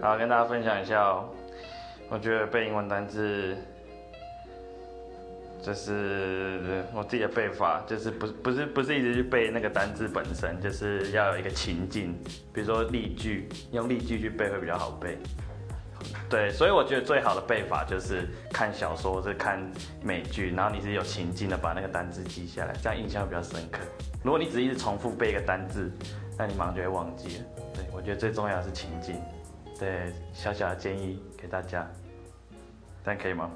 好，跟大家分享一下哦。我觉得背英文单字，就是我自己的背法，就是不是不是不是一直去背那个单字本身，就是要有一个情境，比如说例句，用例句去背会比较好背。对，所以我觉得最好的背法就是看小说或者看美剧，然后你是有情境的把那个单字记下来，这样印象比较深刻。如果你只一直重复背一个单字，那你马上就会忘记了。对，我觉得最重要的是情境。对，小小的建议给大家，这样可以吗？